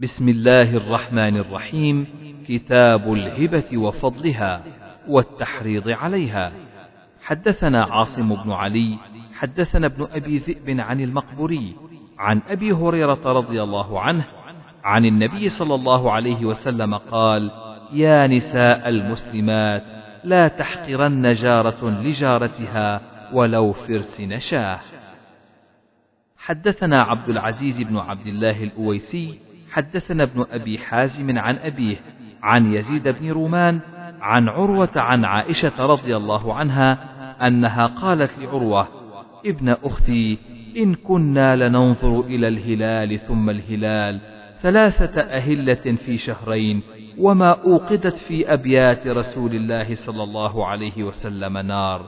بسم الله الرحمن الرحيم. كتاب الهبة وفضلها والتحريض عليها. حدثنا عاصم بن علي حدثنا ابن أبي ذئب عن المقبوري عن أبي هريرة رضي الله عنه عن النبي صلى الله عليه وسلم قال يا نساء المسلمات لا تحقرن جارة لجارتها ولو فرس نشاه. حدثنا عبد العزيز بن عبد الله الأويسي حدثنا ابن أبي حازم عن أبيه عن يزيد بن رومان عن عروة عن عائشة رضي الله عنها أنها قالت لعروة ابن أختي إن كنا لننظر إلى الهلال ثم الهلال ثلاثة أهلة في شهرين وما أوقدت في أبيات رسول الله صلى الله عليه وسلم نار.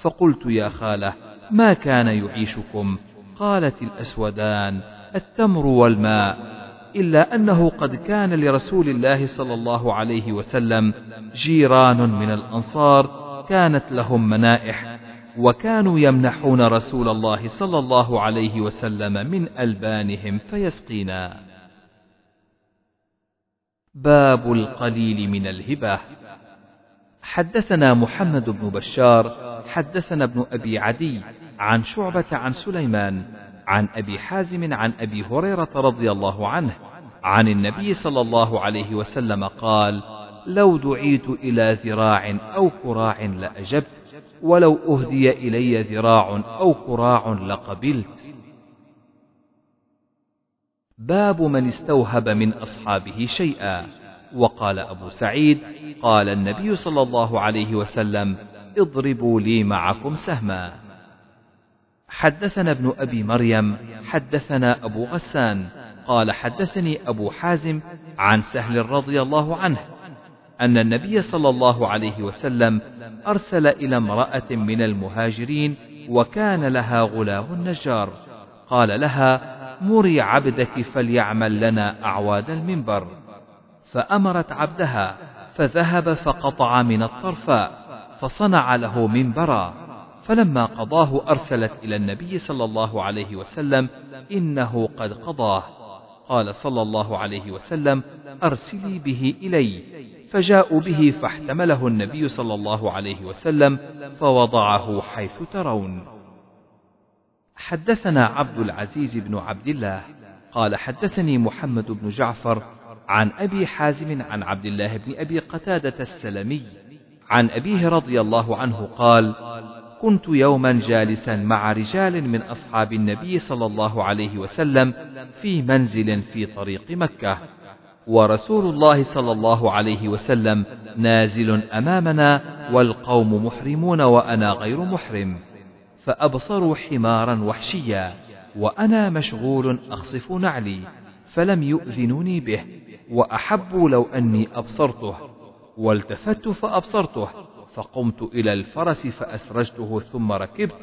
فقلت يا خالة ما كان يعيشكم؟ قالت الأسودان التمر والماء. إلا أنه قد كان لرسول الله صلى الله عليه وسلم جيران من الأنصار كانت لهم منائح وكانوا يمنحون رسول الله صلى الله عليه وسلم من ألبانهم فيسقينا. باب القليل من الهبة. حدثنا محمد بن بشار حدثنا ابن أبي عدي عن شعبة عن سليمان عن أبي حازم عن أبي هريرة رضي الله عنه عن النبي صلى الله عليه وسلم قال لو دعيت إلى ذراع أو كراع لأجبت ولو أهدي إلي ذراع أو كراع لقبلت. باب من استوهب من أصحابه شيئا. وقال أبو سعيد قال النبي صلى الله عليه وسلم اضربوا لي معكم سهما. حدثنا ابن أبي مريم حدثنا أبو غسان قال حدثني أبو حازم عن سهل رضي الله عنه أن النبي صلى الله عليه وسلم أرسل إلى امرأة من المهاجرين وكان لها غلام نجار قال لها مري عبدك فليعمل لنا أعواد المنبر. فأمرت عبدها فذهب فقطع من الطرفاء فصنع له منبرا. فلما قضاه أرسلت إلى النبي صلى الله عليه وسلم إنه قد قضاه. قال صلى الله عليه وسلم أرسلي به إلي. فجاءوا به فاحتمله النبي صلى الله عليه وسلم فوضعه حيث ترون. حدثنا عبد العزيز بن عبد الله. قال حدثني محمد بن جعفر عن أبي حازم عن عبد الله بن أبي قتادة السلمي. عن أبيه رضي الله عنه قال كنت يوما جالسا مع رجال من أصحاب النبي صلى الله عليه وسلم في منزل في طريق مكة ورسول الله صلى الله عليه وسلم نازل أمامنا والقوم محرمون وأنا غير محرم فأبصروا حمارا وحشيا وأنا مشغول أخصف نعلي فلم يؤذنوني به وأحبوا لو أني أبصرته والتفت فأبصرته فقمت إلى الفرس فأسرجته ثم ركبت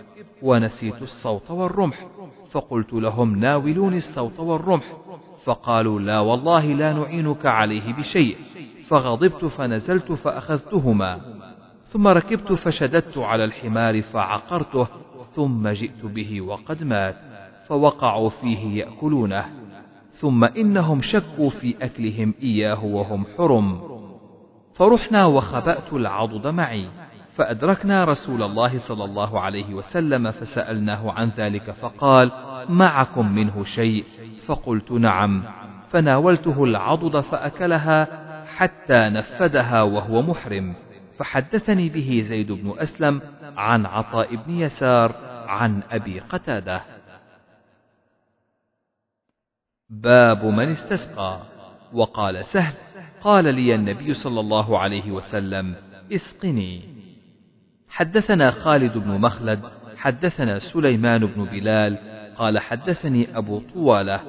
ونسيت الصوت والرمح. فقلت لهم ناولوني الصوت والرمح. فقالوا لا والله لا نعينك عليه بشيء. فغضبت فنزلت فأخذتهما. ثم ركبت فشددت على الحمار فعقرته. ثم جئت به وقد مات. فوقعوا فيه يأكلونه. ثم إنهم شكوا في أكلهم إياه وهم حرم. فرحنا وخبأت العضد معي فأدركنا رسول الله صلى الله عليه وسلم فسألناه عن ذلك فقال معكم منه شيء؟ فقلت نعم. فناولته العضد فأكلها حتى نفدها وهو محرم فحدثني به زيد بن أسلم عن عطاء بن يسار عن أبي قتادة. باب من استسقى وقال سهل قال لي النبي صلى الله عليه وسلم اسقني. حدثنا خالد بن مخلد حدثنا سليمان بن بلال قال حدثني أبو طوالة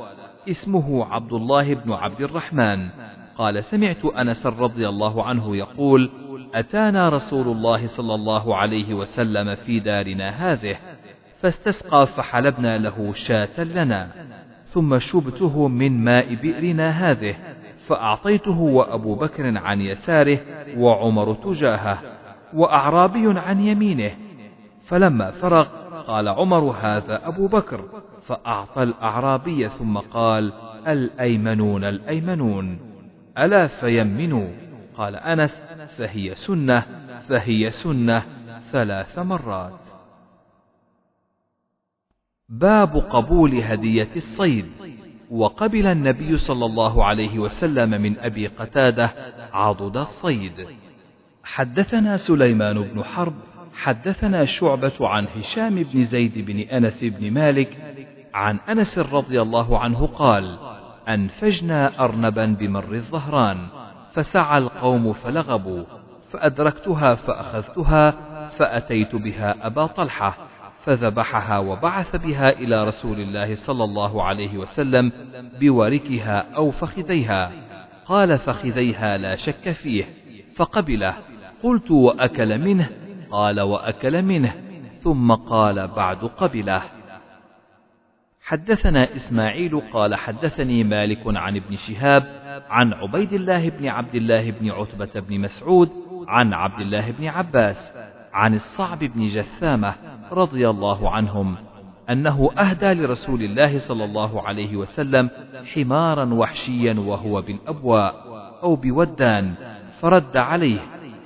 اسمه عبد الله بن عبد الرحمن. قال سمعت أنس رضي الله عنه يقول أتانا رسول الله صلى الله عليه وسلم في دارنا هذه فاستسقى فحلبنا له شاة لنا ثم شبته من ماء بئرنا هذه فأعطيته وأبو بكر عن يساره وعمر تجاهه وأعرابي عن يمينه فلما فرغ قال عمر هذا أبو بكر فأعطى الأعرابي ثم قال الأيمنون الأيمنون. ألا فيمنوا؟ قال أنس فهي سنة فهي سنة ثلاث مرات. باب قبول هدية الصيد. وقبل النبي صلى الله عليه وسلم من أبي قتادة عضد الصيد. حدثنا سليمان بن حرب حدثنا شعبة عن هشام بن زيد بن أنس بن مالك عن أنس رضي الله عنه قال أنفجنا أرنبا بمر الظهران فسعى القوم فلغبوا فأدركتها فأخذتها فأتيت بها أبا طلحة فذبحها وبعث بها إلى رسول الله صلى الله عليه وسلم بوركها أو فخذيها. قال فخذيها لا شك فيه. فقبله. قلت وأكل منه؟ قال وأكل منه. ثم قال بعد قبله. حدثنا إسماعيل قال حدثني مالك عن ابن شهاب عن عبيد الله بن عبد الله بن عتبة بن مسعود عن عبد الله بن عباس عن الصعب بن جثامة رضي الله عنهم أنه أهدى لرسول الله صلى الله عليه وسلم حمارا وحشيا وهو بالأبواء أو بودان فرد عليه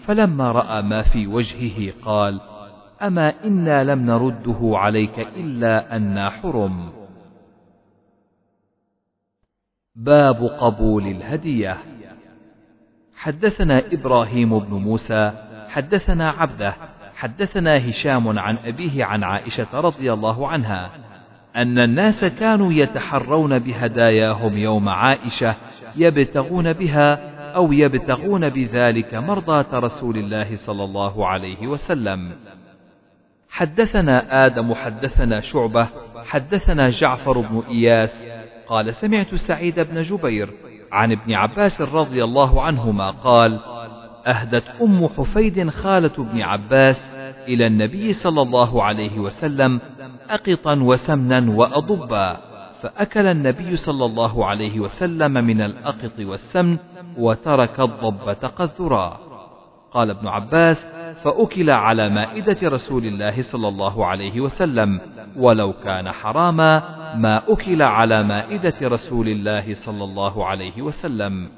فلما رأى ما في وجهه قال أما إنا لم نرده عليك إلا أنا حرم. باب قبول الهدية. حدثنا إبراهيم بن موسى حدثنا عبده حدثنا هشام عن أبيه عن عائشة رضي الله عنها أن الناس كانوا يتحرون بهداياهم يوم عائشة يبتغون بها أو يبتغون بذلك مرضاة رسول الله صلى الله عليه وسلم. حدثنا آدم حدثنا شعبة حدثنا جعفر بن إياس قال سمعت سعيد بن جبير عن ابن عباس رضي الله عنهما قال أهدت أم حفيد خالة ابن عباس إلى النبي صلى الله عليه وسلم أقطا وسمنا وأضبا فأكل النبي صلى الله عليه وسلم من الأقط والسمن وترك الضبة قذرا قال ابن عباس فأكل على مائدة رسول الله صلى الله عليه وسلم ولو كان حراما ما أكل على مائدة رسول الله صلى الله عليه وسلم.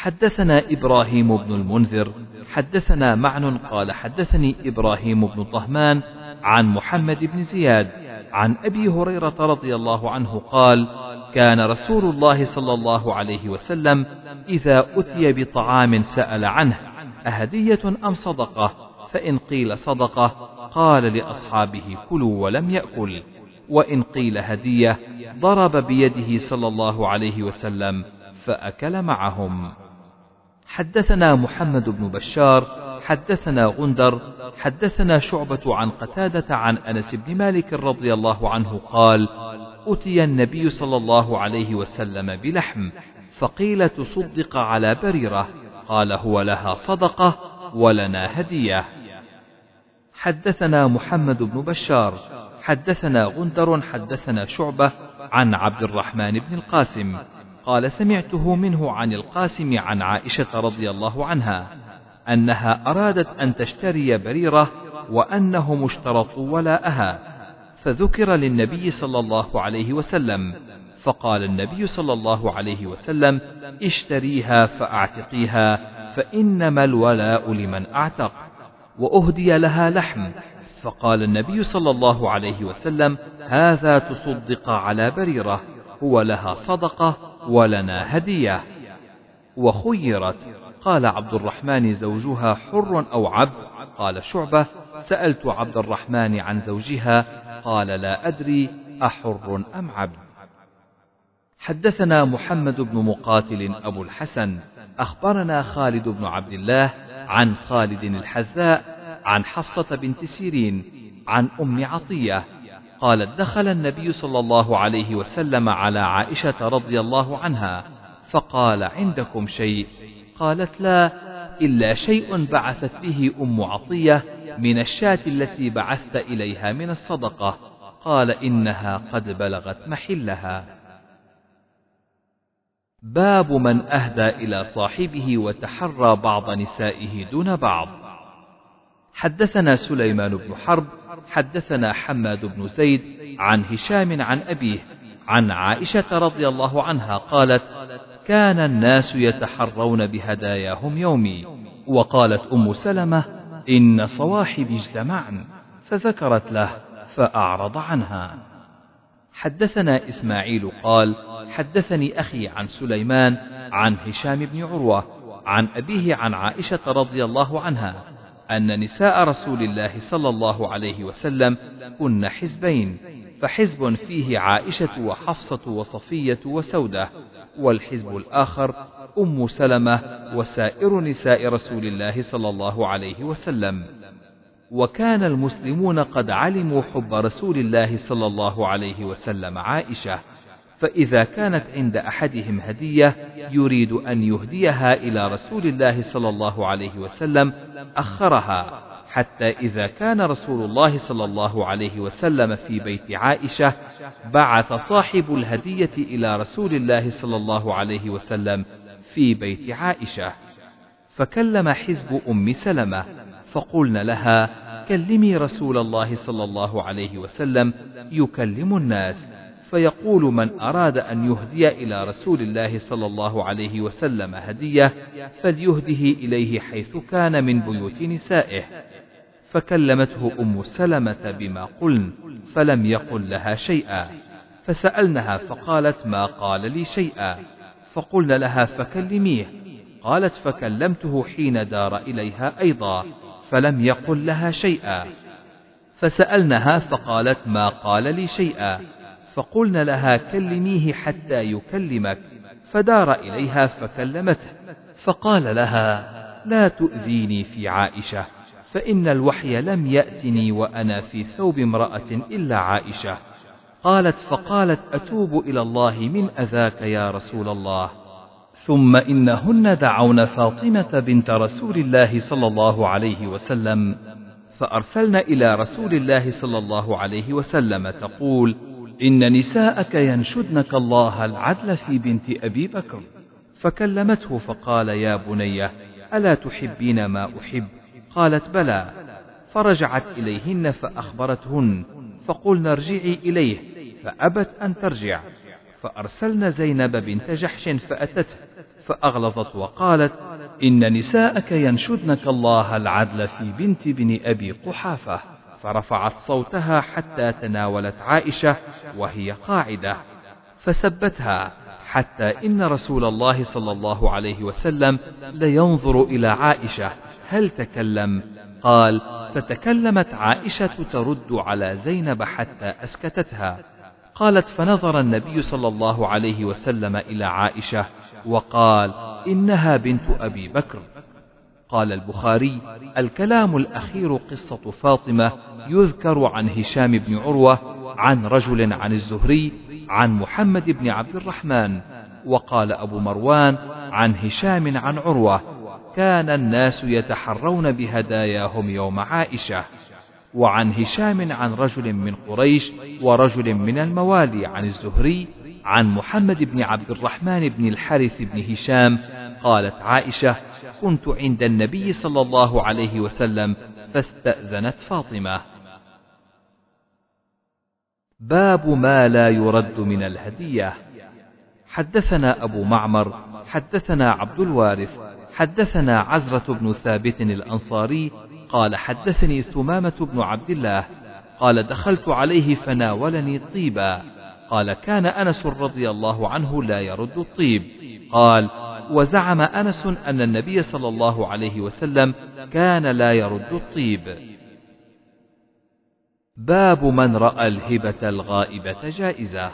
حدثنا إبراهيم بن المنذر حدثنا معن قال حدثني إبراهيم بن طهمان عن محمد بن زياد عن أبي هريرة رضي الله عنه قال كان رسول الله صلى الله عليه وسلم إذا أتي بطعام سأل عنه أهدية أم صدقة؟ فإن قيل صدقة قال لأصحابه كلوا ولم يأكل وإن قيل هدية ضرب بيده صلى الله عليه وسلم فأكل معهم. حدثنا محمد بن بشار حدثنا غندر حدثنا شعبة عن قتادة عن أنس بن مالك رضي الله عنه قال أتي النبي صلى الله عليه وسلم بلحم فقيل تصدق على بريرة قال هو لها صدقة ولنا هدية. حدثنا محمد بن بشار حدثنا غندر حدثنا شعبة عن عبد الرحمن بن القاسم. قال سمعته منه عن القاسم عن عائشة رضي الله عنها أنها أرادت أن تشتري بريرة وأنهم اشترطوا ولاءها فذكر للنبي صلى الله عليه وسلم فقال النبي صلى الله عليه وسلم اشتريها فأعتقيها فإنما الولاء لمن أعتق وأهدي لها لحم. فقال النبي صلى الله عليه وسلم هذا تصدق على بريرة هو لها صدقة ولنا هدية. وخيرت. قال عبد الرحمن زوجها حر أو عبد؟ قال شعبة. سألت عبد الرحمن عن زوجها. قال لا أدري أحر أم عبد. حدثنا محمد بن مقاتل أبو الحسن. أخبرنا خالد بن عبد الله عن خالد الحذاء عن حفصة بنت سيرين عن أم عطية. قالت دخل النبي صلى الله عليه وسلم على عائشة رضي الله عنها فقال عندكم شيء؟ قالت لا إلا شيء بعثت به أم عطية من الشاة التي بعثت إليها من الصدقة قال إنها قد بلغت محلها. باب من أهدى إلى صاحبه وتحرى بعض نسائه دون بعض. حدثنا سليمان بن حرب حدثنا حماد بن زيد عن هشام عن أبيه عن عائشة رضي الله عنها قالت كان الناس يتحرون بهداياهم يومي. وقالت أم سلمة إن صواحبي اجتمعن. فذكرت له فأعرض عنها. حدثنا إسماعيل قال حدثني أخي عن سليمان عن هشام بن عروة عن أبيه عن عائشة رضي الله عنها. أن نساء رسول الله صلى الله عليه وسلم كن حزبين فحزب فيه عائشة وحفصة وصفية وسودة والحزب الآخر أم سلمة وسائر نساء رسول الله صلى الله عليه وسلم. وكان المسلمون قد علموا حب رسول الله صلى الله عليه وسلم عائشة فإذا كانت عند أحدهم هدية يريد أن يهديها إلى رسول الله صلى الله عليه وسلم أخرها. حتى إذا كان رسول الله صلى الله عليه وسلم في بيت عائشة بعث صاحب الهدية إلى رسول الله صلى الله عليه وسلم في بيت عائشة. فكلم حزب أم سلمة فقلن لها كلمي رسول الله صلى الله عليه وسلم يكلم الناس. فيقول من أراد أن يهدي إلى رسول الله صلى الله عليه وسلم هدية فليهده إليه حيث كان من بيوت نسائه. فكلمته أم سلمة بما قلن فلم يقل لها شيئا. فسألنها فقالت ما قال لي شيئا. فقلن لها فكلميه. قالت فكلمته حين دار إليها أيضا فلم يقل لها شيئا. فسألنها فقالت ما قال لي شيئا. فقلن لها كلميه حتى يكلمك فدار إليها فكلمته فقال لها لا تؤذيني في عائشة فإن الوحي لم يأتني وأنا في ثوب امرأة إلا عائشة. قالت فقالت أتوب إلى الله من أذاك يا رسول الله. ثم إنهن دعون فاطمة بنت رسول الله صلى الله عليه وسلم فأرسلن إلى رسول الله صلى الله عليه وسلم تقول إن نساءك ينشدنك الله العدل في بنت أبي بكر. فكلمته فقال يا بني ألا تحبين ما أحب؟ قالت بلى. فرجعت إليهن فأخبرتهن فقلنا ارجعي إليه فأبت أن ترجع. فأرسلن زينب بنت جحش فأتته فأغلظت وقالت إن نساءك ينشدنك الله العدل في بنت بن أبي قحافة. فرفعت صوتها حتى تناولت عائشة وهي قاعدة فسبتها حتى إن رسول الله صلى الله عليه وسلم لينظر إلى عائشة هل تكلم؟ قال فتكلمت عائشة ترد على زينب حتى أسكتتها قالت فنظر النبي صلى الله عليه وسلم إلى عائشة وقال إنها بنت أبي بكر قال البخاري الكلام الأخير قصة فاطمة يذكر عن هشام بن عروة عن رجل عن الزهري عن محمد بن عبد الرحمن وقال أبو مروان عن هشام عن عروة كان الناس يتحرون بهداياهم يوم عائشة وعن هشام عن رجل من قريش ورجل من الموالي عن الزهري عن محمد بن عبد الرحمن بن الحارث بن هشام قالت عائشة كنت عند النبي صلى الله عليه وسلم فاستأذنت فاطمة. باب ما لا يرد من الهدية. حدثنا أبو معمر حدثنا عبد الوارث حدثنا عزرة بن ثابت الأنصاري قال حدثني ثمامة بن عبد الله قال دخلت عليه فناولني طيبا قال كان أنس رضي الله عنه لا يرد الطيب قال وزعم أنس أن النبي صلى الله عليه وسلم كان لا يرد الطيب. باب من رأى الهبة الغائبة جائزة.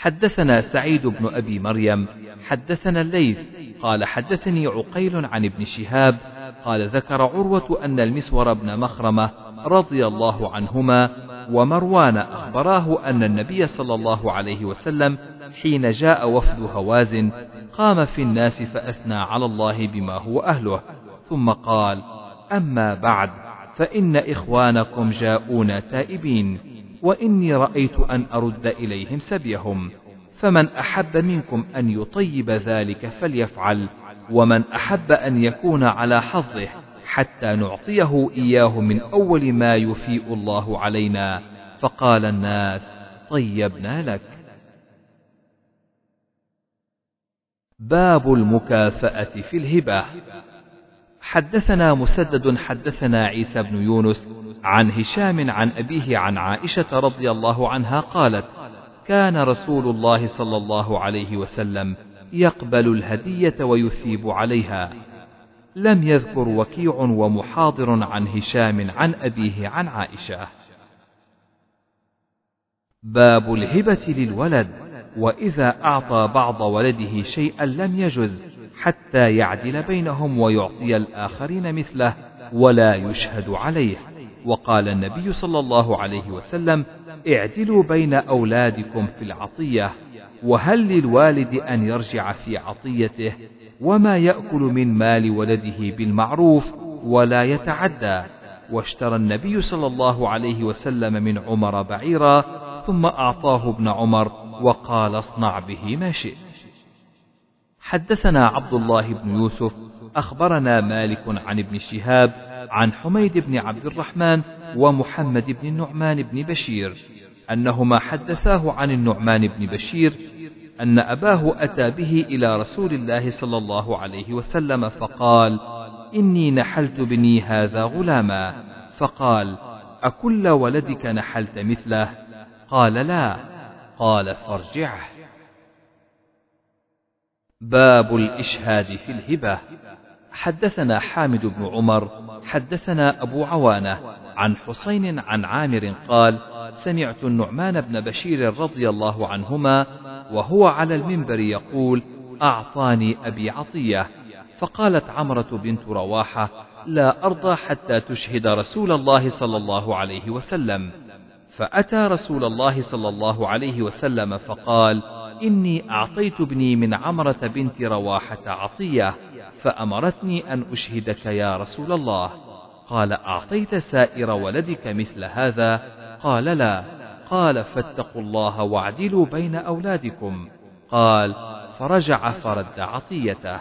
حدثنا سعيد بن أبي مريم حدثنا الليث قال حدثني عقيل عن ابن شهاب قال ذكر عروة أن المسور بن مخرمة رضي الله عنهما ومروان أخبراه أن النبي صلى الله عليه وسلم حين جاء وفد هوازن قام في الناس فأثنى على الله بما هو أهله ثم قال أما بعد فإن إخوانكم جاءون تائبين وإني رأيت أن أرد إليهم سبيهم فمن أحب منكم أن يطيب ذلك فليفعل ومن أحب أن يكون على حظه حتى نعطيه إياه من أول ما يفيء الله علينا فقال الناس طيبنا لك. باب المكافأة في الهبة. حدثنا مسدد حدثنا عيسى بن يونس عن هشام عن أبيه عن عائشة رضي الله عنها قالت كان رسول الله صلى الله عليه وسلم يقبل الهدية ويثيب عليها. لم يذكر وكيع ومحاضر عن هشام عن أبيه عن عائشة. باب الهبة للولد. وإذا أعطى بعض ولده شيئا لم يجز حتى يعدل بينهم ويعطي الآخرين مثله ولا يشهد عليه. وقال النبي صلى الله عليه وسلم اعدلوا بين أولادكم في العطية وهل للوالد أن يرجع في عطيته؟ وما يأكل من مال ولده بالمعروف ولا يتعدى. واشترى النبي صلى الله عليه وسلم من عمر بعيرا ثم أعطاه ابن عمر وقال اصنع به ما شئت. حدثنا عبد الله بن يوسف أخبرنا مالك عن ابن شهاب عن حميد بن عبد الرحمن ومحمد بن النعمان بن بشير أنهما حدثاه عن النعمان بن بشير أن أباه أتى به إلى رسول الله صلى الله عليه وسلم فقال: إني نحلت بني هذا غلاما، فقال: أكل ولدك نحلت مثله؟ قال لا، قال فارجعه. باب الإشهاد في الهبة. حدثنا حامد بن عمر حدثنا أبو عوانة عن حسين عن عامر قال سمعت النعمان بن بشير رضي الله عنهما وهو على المنبر يقول أعطاني أبي عطية. فقالت عمرة بنت رواحة لا أرضى حتى تشهد رسول الله صلى الله عليه وسلم. فأتى رسول الله صلى الله عليه وسلم فقال إني أعطيت ابني من عمرة بنت رواحة عطية فأمرتني أن أشهدك يا رسول الله. قال أعطيت سائر ولدك مثل هذا؟ قال لا. قال فاتقوا الله واعدلوا بين أولادكم. قال فرجع فرد عطيته.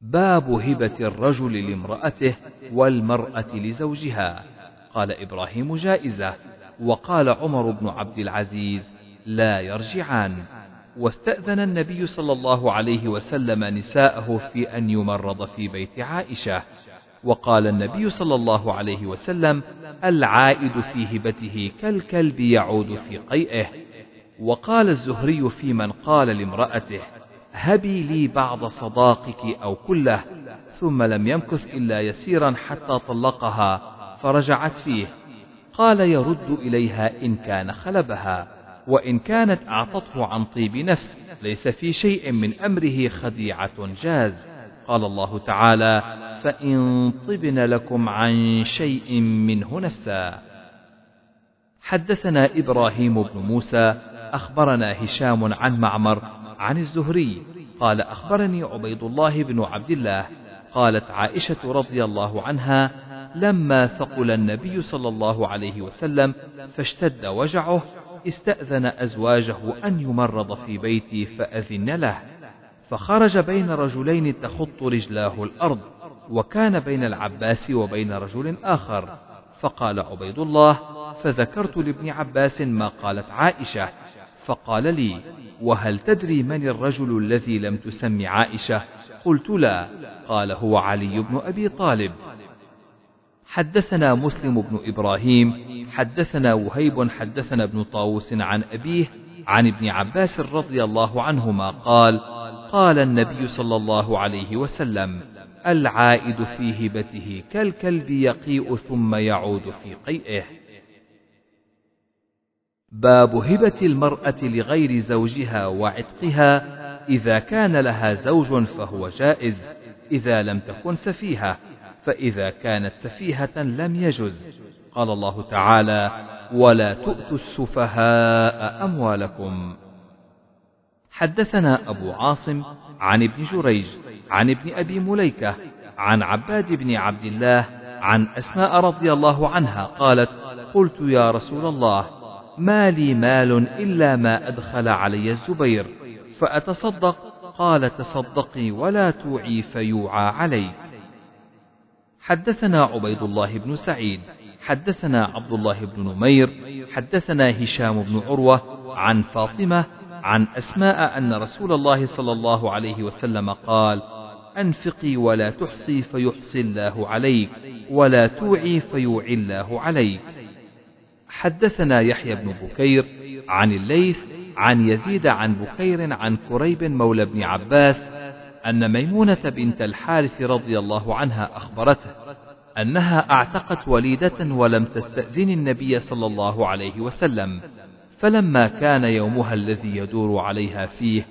باب هبة الرجل لامرأته والمرأة لزوجها. قال إبراهيم جائزة وقال عمر بن عبد العزيز لا يرجعان. واستأذن النبي صلى الله عليه وسلم نساءه في أن يمرض في بيت عائشة. وقال النبي صلى الله عليه وسلم العائد في هبته كالكلب يعود في قيئه. وقال الزهري في من قال لامرأته هبي لي بعض صداقك أو كله ثم لم يمكث إلا يسيرا حتى طلقها. فرجعت فيه. قال يرد إليها إن كان خلبها وإن كانت أعطته عن طيب نفس ليس في شيء من أمره خديعة جاز. قال الله تعالى فإن طبن لكم عن شيء منه نفسا. حدثنا إبراهيم بن موسى أخبرنا هشام عن معمر عن الزهري قال أخبرني عبيد الله بن عبد الله قالت عائشة رضي الله عنها لما ثقل النبي صلى الله عليه وسلم فاشتد وجعه استأذن أزواجه أن يمرض في بيتي فأذن له. فخرج بين رجلين تخط رجلاه الأرض وكان بين العباس وبين رجل آخر. فقال عبيد الله فذكرت لابن عباس ما قالت عائشة. فقال لي وهل تدري من الرجل الذي لم تسم عائشة؟ قلت لا قال هو علي بن أبي طالب. حدثنا مسلم بن إبراهيم حدثنا وهيب حدثنا ابن طاووس عن أبيه عن ابن عباس رضي الله عنهما قال قال النبي صلى الله عليه وسلم العائد في هبته كالكلب يقيء ثم يعود في قيئه. باب هبة المرأة لغير زوجها وعتقها إذا كان لها زوج فهو جائز إذا لم تكن سفيهة. فإذا كانت سفيهة لم يجز. قال الله تعالى ولا تؤتوا السفهاء أموالكم. حدثنا أبو عاصم عن ابن جريج عن ابن أبي مليكة عن عباد بن عبد الله عن أسماء رضي الله عنها قالت قلت يا رسول الله ما لي مال إلا ما أدخل علي الزبير فأتصدق؟ قال تصدقي ولا توعي فيوعى عليك. حدثنا عبيد الله بن سعيد حدثنا عبد الله بن نمير حدثنا هشام بن عروة عن فاطمة عن أسماء أن رسول الله صلى الله عليه وسلم قال أنفقي ولا تحصي فيحصي الله عليك ولا توعي فيوعي الله عليك. حدثنا يحيى بن بكير عن الليث عن يزيد عن بكير عن كريب مولى بن عباس أن ميمونة بنت الحارث رضي الله عنها أخبرته أنها أعتقت وليدة ولم تستأذن النبي صلى الله عليه وسلم فلما كان يومها الذي يدور عليها فيه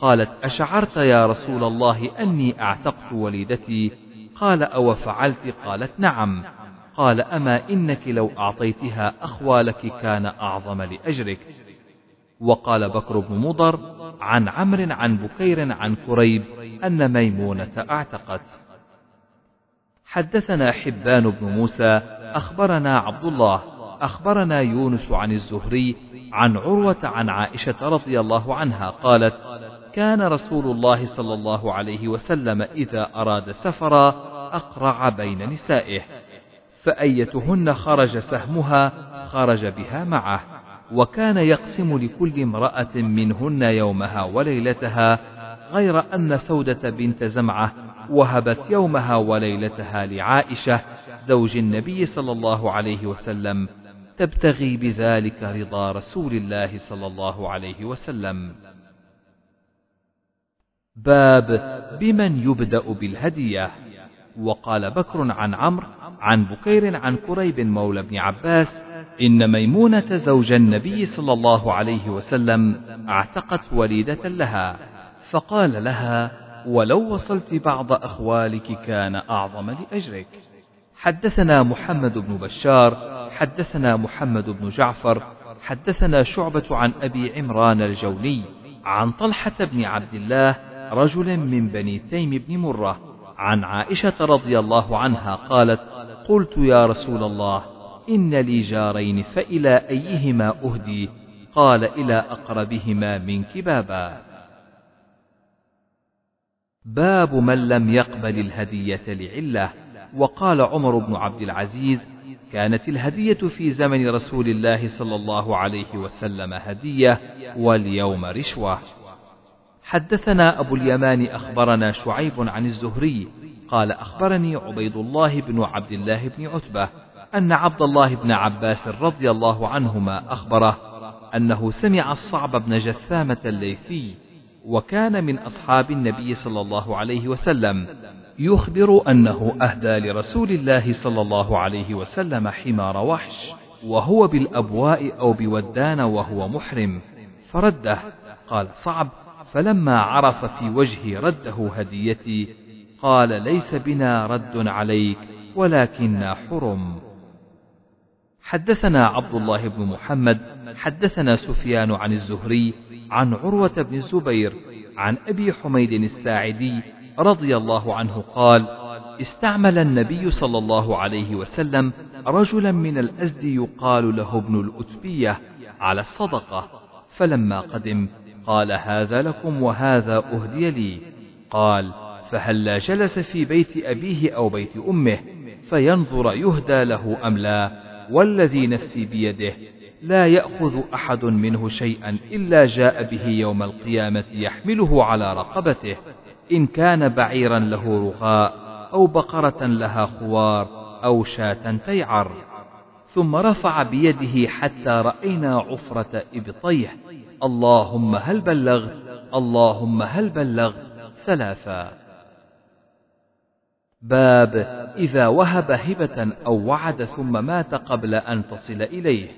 قالت أشعرت يا رسول الله أني أعتقت وليدتي؟ قال أو فعلت قالت نعم. قال أما إنك لو أعطيتها أخوالك كان أعظم لأجرك. وقال بكر بن مضر عن عمرو عن بكير عن كريب أن ميمونة أعتقت. حدثنا حبان بن موسى أخبرنا عبد الله أخبرنا يونس عن الزهري عن عروة عن عائشة رضي الله عنها قالت كان رسول الله صلى الله عليه وسلم إذا أراد سفرا أقرع بين نسائه فأيتهن خرج سهمها خرج بها معه. وكان يقسم لكل امرأة منهن يومها وليلتها غير أن سودة بنت زمعة وهبت يومها وليلتها لعائشة زوج النبي صلى الله عليه وسلم تبتغي بذلك رضا رسول الله صلى الله عليه وسلم. باب بمن يبدأ بالهدية. وقال بكر عن عمرو عن بكير عن كريب مولى بن عباس إن ميمونة زوج النبي صلى الله عليه وسلم اعتقت وليدة لها فقال لها ولو وصلت بعض أخوالك كان أعظم لأجرك. حدثنا محمد بن بشار حدثنا محمد بن جعفر حدثنا شعبة عن أبي عمران الجوني عن طلحة بن عبد الله رجل من بني تيم بن مرة عن عائشة رضي الله عنها قالت قلت يا رسول الله إن لي جارين فإلى أيهما أهدي؟ قال إلى أقربهما منك بابا باب من لم يقبل الهدية لعلة. وقال عمر بن عبد العزيز كانت الهدية في زمن رسول الله صلى الله عليه وسلم هدية واليوم رشوة. حدثنا أبو اليمان أخبرنا شعيب عن الزهري قال أخبرني عبيد الله بن عبد الله بن عتبة. أن عبد الله بن عباس رضي الله عنهما أخبره أنه سمع الصعب بن جثامة الليثي وكان من أصحاب النبي صلى الله عليه وسلم يخبر أنه أهدى لرسول الله صلى الله عليه وسلم حمار وحش وهو بالأبواء أو بودان وهو محرم فرده قال صعب فلما عرف في وجهي رده هديتي قال ليس بنا رد عليك ولكننا حرم. حدثنا عبد الله بن محمد حدثنا سفيان عن الزهري عن عروة بن الزبير عن أبي حميد الساعدي رضي الله عنه قال استعمل النبي صلى الله عليه وسلم رجلا من الأزد يقال له ابن الأتبية على الصدقة فلما قدم قال هذا لكم وهذا أهدي لي. قال فهلا جلس في بيت أبيه أو بيت أمه فينظر يهدى له أم لا؟ والذي نفسي بيده لا يأخذ أحد منه شيئا إلا جاء به يوم القيامة يحمله على رقبته إن كان بعيرا له رغاء أو بقرة لها خوار أو شاة تيعر. ثم رفع بيده حتى رأينا عفرة إبطيه اللهم هل بلغت اللهم هل بلغت ثلاثا. باب إذا وهب هبة أو وعد ثم مات قبل أن تصل إليه.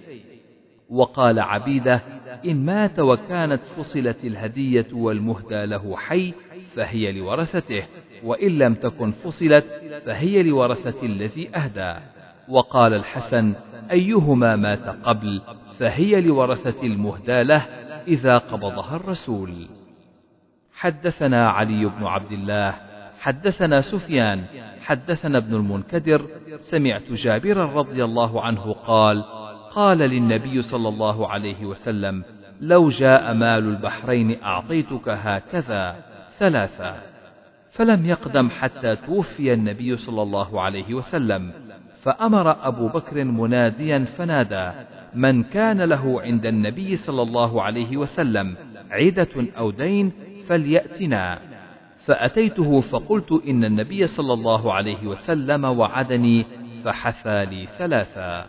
وقال عبيدة إن مات وكانت فصلت الهدية والمهدى له حي فهي لورثته وإن لم تكن فصلت فهي لورثة الذي أهدى. وقال الحسن أيهما مات قبل فهي لورثة المهدى له إذا قبضها الرسول. حدثنا علي بن عبد الله حدثنا سفيان حدثنا ابن المنكدر سمعت جابرا رضي الله عنه قال قال للنبي صلى الله عليه وسلم لو جاء مال البحرين أعطيتك هكذا ثلاثة. فلم يقدم حتى توفي النبي صلى الله عليه وسلم فأمر أبو بكر مناديا فنادى من كان له عند النبي صلى الله عليه وسلم عدة أو دين فليأتنا. فأتيته فقلت إن النبي صلى الله عليه وسلم وعدني فحثى لي ثلاثا.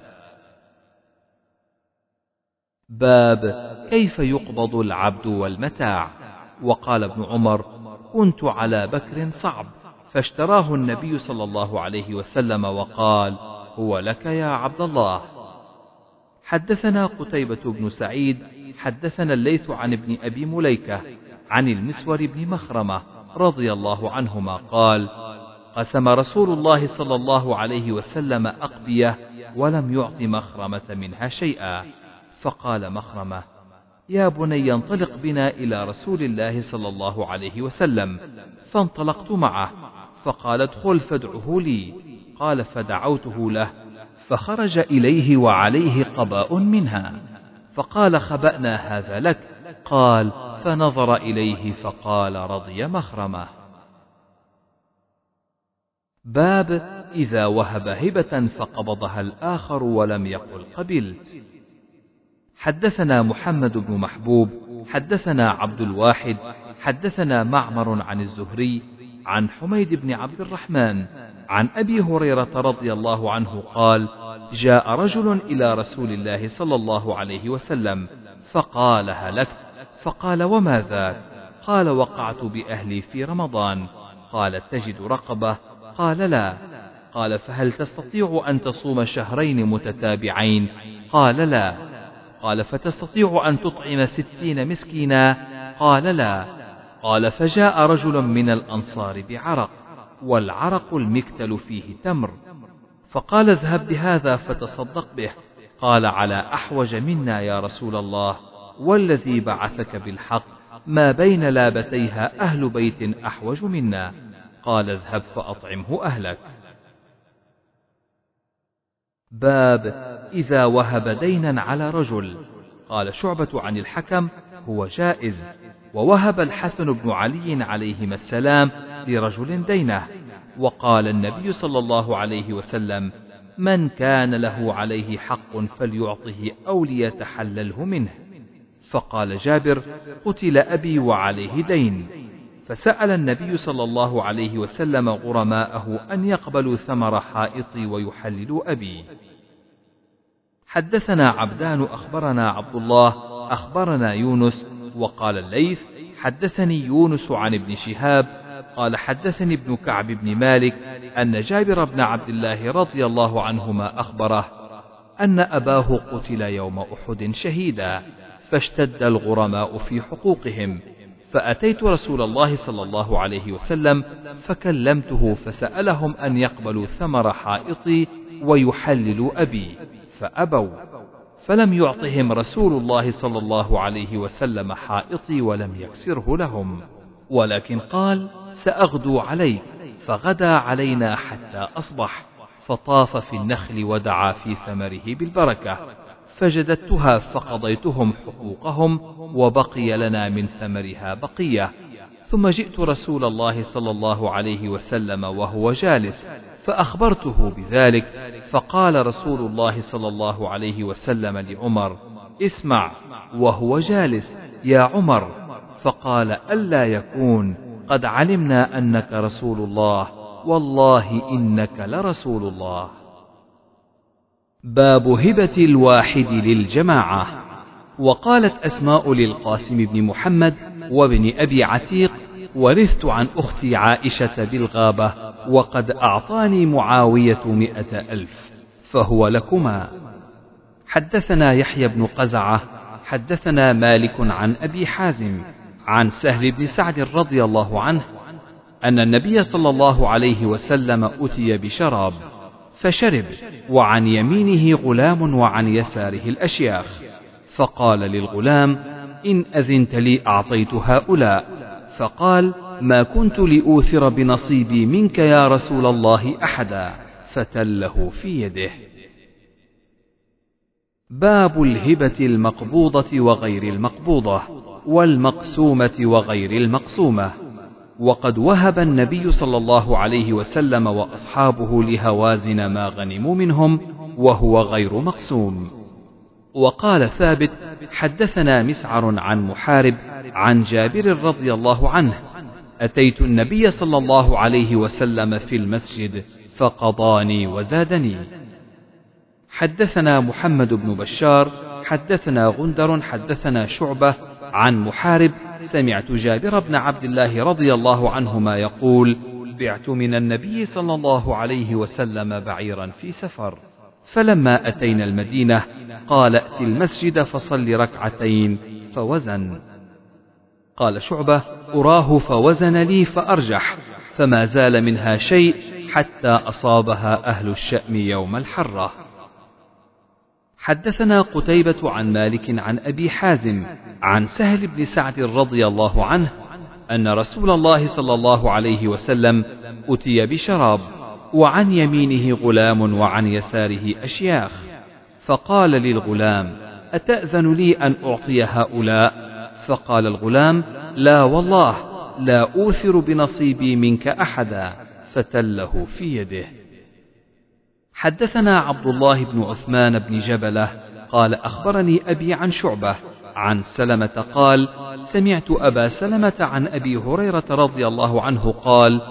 باب كيف يقبض العبد والمتاع. وقال ابن عمر كنت على بكر صعب فاشتراه النبي صلى الله عليه وسلم وقال هو لك يا عبد الله. حدثنا قتيبة بن سعيد حدثنا الليث عن ابن أبي مليكة عن المسور بن مخرمة رضي الله عنهما قال قسم رسول الله صلى الله عليه وسلم أقبية ولم يعط مخرمة منها شيئا. فقال مخرمة يا بني انطلق بنا إلى رسول الله صلى الله عليه وسلم. فانطلقت معه فقال ادخل فادعه لي. قال فدعوته له فخرج إليه وعليه قباء منها. فقال خبأنا هذا لك؟ قال فنظر إليه فقال رضي مخرمه. باب إذا وهب هبة فقبضها الآخر ولم يقل قبلت. حدثنا محمد بن محبوب حدثنا عبد الواحد حدثنا معمر عن الزهري عن حميد بن عبد الرحمن عن أبي هريرة رضي الله عنه قال جاء رجل إلى رسول الله صلى الله عليه وسلم فقال هلكت. فقال وما ذاك قال وقعت بأهلي في رمضان. قال تجد رقبة؟ قال لا. قال فهل تستطيع أن تصوم شهرين متتابعين؟ قال لا. قال فتستطيع أن تطعم ستين مسكينا؟ قال لا. قال فجاء رجل من الأنصار بعرق والعرق المكتل فيه تمر. فقال اذهب بهذا فتصدق به. قال على أحوج منا يا رسول الله. والذي بعثك بالحق ما بين لابتيها أهل بيت أحوج منا. قال اذهب فأطعمه أهلك. باب إذا وهب دينا على رجل. قال شعبة عن الحكم هو جائز. ووهب الحسن بن علي عليهما السلام لرجل دينه. وقال النبي صلى الله عليه وسلم من كان له عليه حق فليعطه أو ليتحلله منه. فقال جابر قتل أبي وعليه دين. فسأل النبي صلى الله عليه وسلم غرماءه أن يقبلوا ثمر حائطي ويحللوا أبي. حدثنا عبدان أخبرنا عبد الله أخبرنا يونس وقال الليث حدثني يونس عن ابن شهاب قال حدثني ابن كعب بن مالك أن جابر بن عبد الله رضي الله عنهما أخبره أن أباه قتل يوم أحد شهيدا. فاشتد الغرماء في حقوقهم. فأتيت رسول الله صلى الله عليه وسلم فكلمته فسألهم أن يقبلوا ثمر حائطي ويحللوا أبي فأبوا. فلم يعطهم رسول الله صلى الله عليه وسلم حائطي ولم يكسره لهم. ولكن قال سأغدو عليك. فغدا علينا حتى أصبح فطاف في النخل ودعا في ثمره بالبركة. فجددتها فقضيتهم حقوقهم وبقي لنا من ثمرها بقية. ثم جئت رسول الله صلى الله عليه وسلم وهو جالس فأخبرته بذلك فقال رسول الله صلى الله عليه وسلم لعمر اسمع وهو جالس يا عمر. فقال ألا يكون قد علمنا أنك رسول الله والله إنك لرسول الله. باب هبة الواحد للجماعة. وقالت أسماء للقاسم بن محمد وابن أبي عتيق ورثت عن أختي عائشة بالغابة وقد أعطاني معاوية مئة ألف فهو لكما. حدثنا يحيى بن قزعة حدثنا مالك عن أبي حازم عن سهل بن سعد رضي الله عنه أن النبي صلى الله عليه وسلم أتي بشراب. فشرب وعن يمينه غلام وعن يساره الأشياخ. فقال للغلام إن أذنت لي أعطيت هؤلاء. فقال ما كنت لأوثر بنصيبي منك يا رسول الله أحدا. فتله في يده. باب الهبة المقبوضة وغير المقبوضة والمقسومة وغير المقسومة. وقد وهب النبي صلى الله عليه وسلم وأصحابه لهوازن ما غنموا منهم وهو غير مقسوم وقال ثابت حدثنا مسعر عن محارب عن جابر رضي الله عنه أتيت النبي صلى الله عليه وسلم في المسجد فقضاني وزادني. حدثنا محمد بن بشار حدثنا غندر حدثنا شعبة عن محارب سمعت جابر بن عبد الله رضي الله عنهما يقول بعت من النبي صلى الله عليه وسلم بعيرا في سفر. فلما أتينا المدينة قال ائت المسجد فصل ركعتين. فوزن. قال شعبة أراه فوزن لي فأرجح فما زال منها شيء حتى أصابها أهل الشأم يوم الحرة. حدثنا قتيبة عن مالك عن أبي حازم عن سهل بن سعد رضي الله عنه أن رسول الله صلى الله عليه وسلم أتي بشراب وعن يمينه غلام وعن يساره أشياخ فقال للغلام أتأذن لي أن أعطي هؤلاء؟ فقال الغلام لا والله لا أوثر بنصيبي منك أحدا فتله في يده. حدثنا عبد الله بن عثمان بن جبلة قال أخبرني أبي عن شعبة عن سلمة قال سمعت أبا سلمة عن أبي هريرة رضي الله عنه قال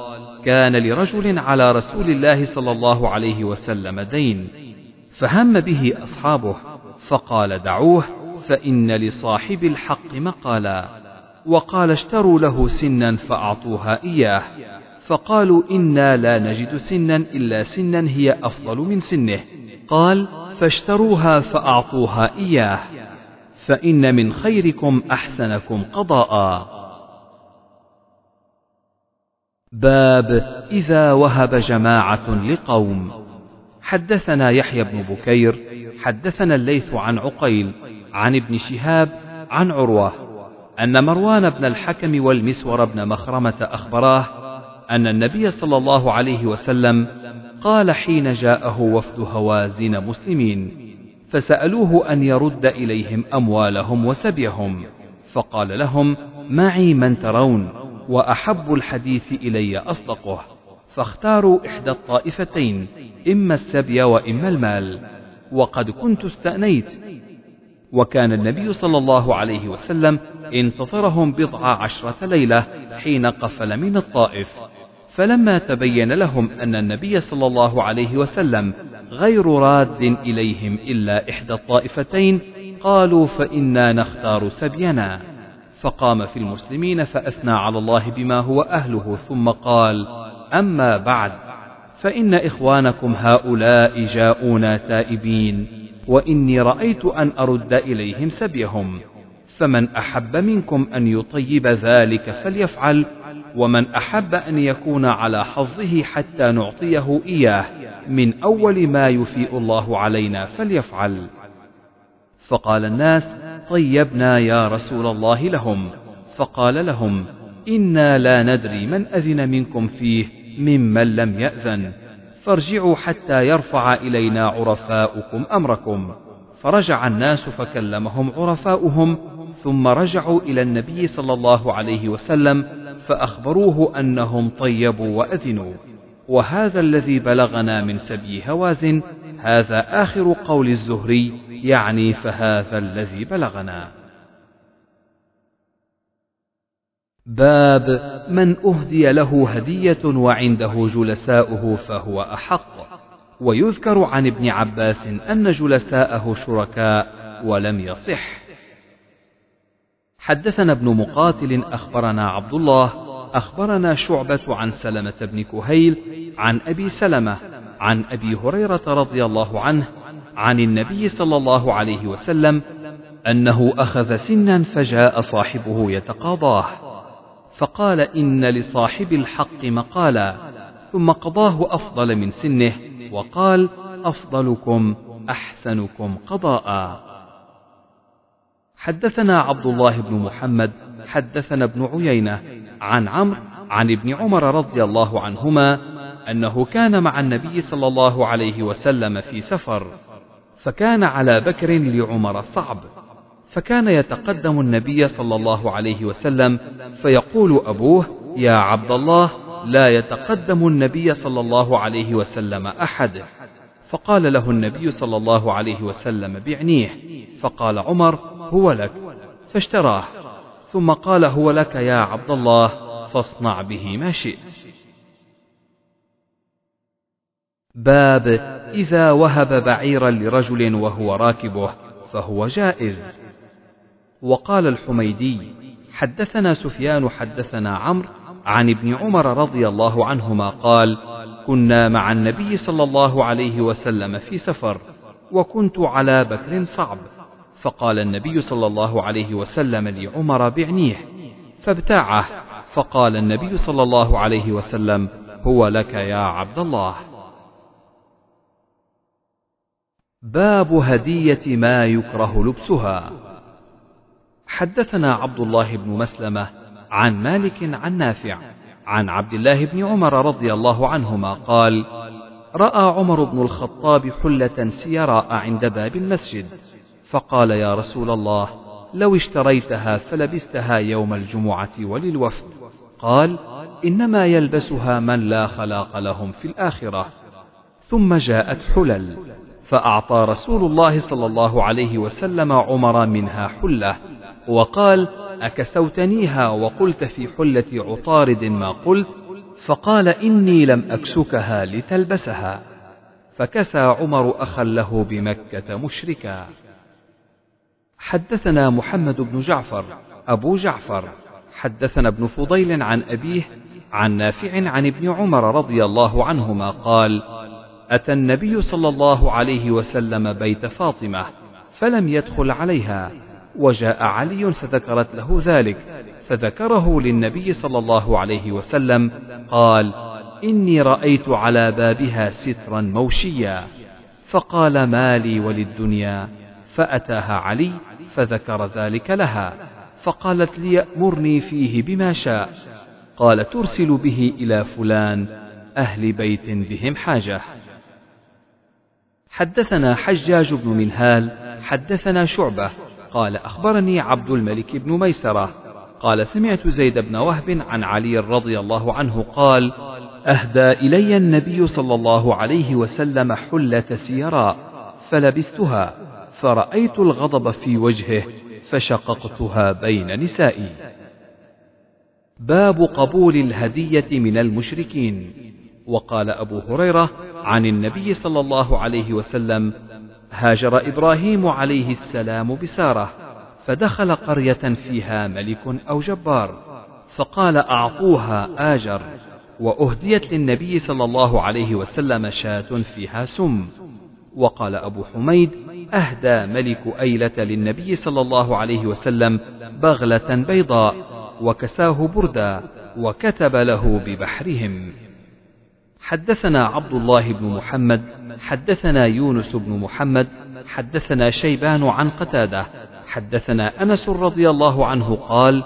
كان لرجل على رسول الله صلى الله عليه وسلم دين فهم به أصحابه فقال دعوه فإن لصاحب الحق مقالا وقال اشتروا له سنا فأعطوها إياه فقالوا إنا لا نجد سنا إلا سنا هي أفضل من سنه. قال فاشتروها فأعطوها إياه. فإن من خيركم أحسنكم قضاء. باب إذا وهب جماعة لقوم. حدثنا يحيى بن بكير حدثنا الليث عن عقيل عن ابن شهاب عن عروة أن مروان بن الحكم والمسور بن مخرمة أخبراه أن النبي صلى الله عليه وسلم قال حين جاءه وفد هوازن مسلمين فسألوه أن يرد إليهم أموالهم وسبيهم فقال لهم معي من ترون وأحب الحديث إلي أصدقه فاختاروا إحدى الطائفتين إما السبي وإما المال وقد كنت استأنيت وكان النبي صلى الله عليه وسلم انتظرهم بضع عشرة ليلة حين قفل من الطائف. فلما تبين لهم أن النبي صلى الله عليه وسلم غير راد إليهم إلا إحدى الطائفتين قالوا فإنا نختار سبينا. فقام في المسلمين فأثنى على الله بما هو أهله ثم قال أما بعد فإن إخوانكم هؤلاء جاءونا تائبين وإني رأيت أن أرد إليهم سبيهم. فمن أحب منكم أن يطيب ذلك فليفعل ومن أحب أن يكون على حظه حتى نعطيه إياه من أول ما يفيء الله علينا فليفعل. فقال الناس طيبنا يا رسول الله لهم. فقال لهم إنا لا ندري من أذن منكم فيه ممن لم يأذن. فارجعوا حتى يرفع إلينا عرفاؤكم أمركم. فرجع الناس فكلمهم عرفاؤهم ثم رجعوا إلى النبي صلى الله عليه وسلم فأخبروه أنهم طيبوا وأذنوا. وهذا الذي بلغنا من سبي هوازن هذا آخر قول الزهري يعني فهذا الذي بلغنا. باب من أهدي له هدية وعنده جلساؤه فهو أحق. ويذكر عن ابن عباس أن جلساءه شركاء ولم يصح. حدثنا ابن مقاتل أخبرنا عبد الله أخبرنا شعبة عن سلمة بن كهيل عن أبي سلمة عن أبي هريرة رضي الله عنه عن النبي صلى الله عليه وسلم أنه أخذ سنا فجاء صاحبه يتقاضاه فقال إن لصاحب الحق مقالا ثم قضاه أفضل من سنه وقال أفضلكم أحسنكم قضاء. حدثنا عبد الله بن محمد حدثنا ابن عيينة عن عمرو عن ابن عمر رضي الله عنهما أنه كان مع النبي صلى الله عليه وسلم في سفر فكان على بكر لعمر صعب فكان يتقدم النبي صلى الله عليه وسلم فيقول أبوه يا عبد الله لا يتقدم النبي صلى الله عليه وسلم أحد. فقال له النبي صلى الله عليه وسلم بعنيه. فقال عمر هو لك فاشتراه. ثم قال هو لك يا عبد الله فاصنع به ما شئت. باب إذا وهب بعيرا لرجل وهو راكبه فهو جائز. وقال الحميدي حدثنا سفيان حدثنا عمرو عن ابن عمر رضي الله عنهما قال كنا مع النبي صلى الله عليه وسلم في سفر وكنت على بكر صعب. فقال النبي صلى الله عليه وسلم لعمر بعنيه فابتاعه. فقال النبي صلى الله عليه وسلم هو لك يا عبد الله. باب هدية ما يكره لبسها. حدثنا عبد الله بن مسلمة عن مالك عن نافع عن عبد الله بن عمر رضي الله عنهما قال رأى عمر بن الخطاب حلة سيراء عند باب المسجد. فقال يا رسول الله لو اشتريتها فلبستها يوم الجمعة وللوفد. قال إنما يلبسها من لا خلاق لهم في الآخرة. ثم جاءت حلل فأعطى رسول الله صلى الله عليه وسلم عمر منها حلة وقال أكسوتنيها وقلت في حلة عطارد ما قلت؟ فقال إني لم أكسكها لتلبسها. فكسى عمر أخا له بمكة مشركا. حدثنا محمد بن جعفر أبو جعفر. حدثنا ابن فضيل عن أبيه عن نافع عن ابن عمر رضي الله عنهما قال أتى النبي صلى الله عليه وسلم بيت فاطمة فلم يدخل عليها وجاء علي فذكرت له ذلك فذكره للنبي صلى الله عليه وسلم قال إني رأيت على بابها سترا موشيا فقال ما لي وللدنيا فأتاها علي فذكر ذلك لها فقالت ليأمرني فيه بما شاء. قال ترسل به إلى فلان أهل بيت بهم حاجة. حدثنا حجاج بن منهال حدثنا شعبة. قال أخبرني عبد الملك بن ميسرة. قال سمعت زيد بن وهب عن علي رضي الله عنه قال أهدى إلي النبي صلى الله عليه وسلم حلة سيراء فلبستها. فرأيت الغضب في وجهه فشققتها بين نسائي. باب قبول الهدية من المشركين. وقال أبو هريرة عن النبي صلى الله عليه وسلم هاجر إبراهيم عليه السلام بسارة فدخل قرية فيها ملك أو جبار فقال أعطوها آجر وأهديت للنبي صلى الله عليه وسلم شاة فيها سم. وقال أبو حميد أهدى ملك أيلة للنبي صلى الله عليه وسلم بغلة بيضاء وكساه بردا وكتب له ببحرهم. حدثنا عبد الله بن محمد حدثنا يونس بن محمد حدثنا شيبان عن قتادة حدثنا أنس رضي الله عنه قال